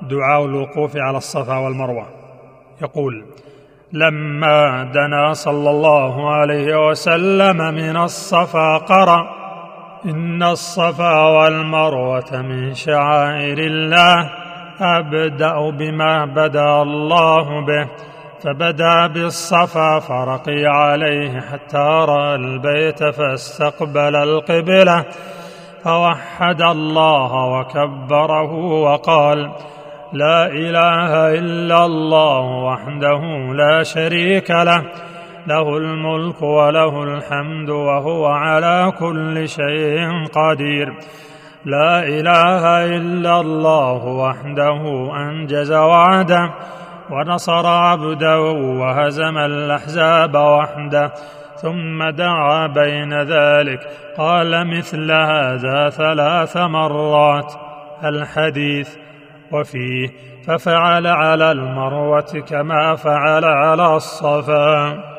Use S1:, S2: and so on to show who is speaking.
S1: دعاء الوقوف على الصفا والمروة. يقول لما دنا صلى الله عليه وسلم من الصفا قرأ إن الصفا والمروة من شعائر الله أبدأ بما بدأ الله به فبدا بالصفا فرقي عليه حتى رأى البيت فاستقبل القبلة فوحد الله وكبره وقال لا إله إلا الله وحده لا شريك له. له الملك وله الحمد وهو على كل شيء قدير. لا إله إلا الله وحده أنجز وعده ونصر عبده وهزم الأحزاب وحده ثم دعا بين ذلك. قال مثل هذا ثلاث مرات. الحديث وفيه ففعل على المروة كما فعل على الصفا.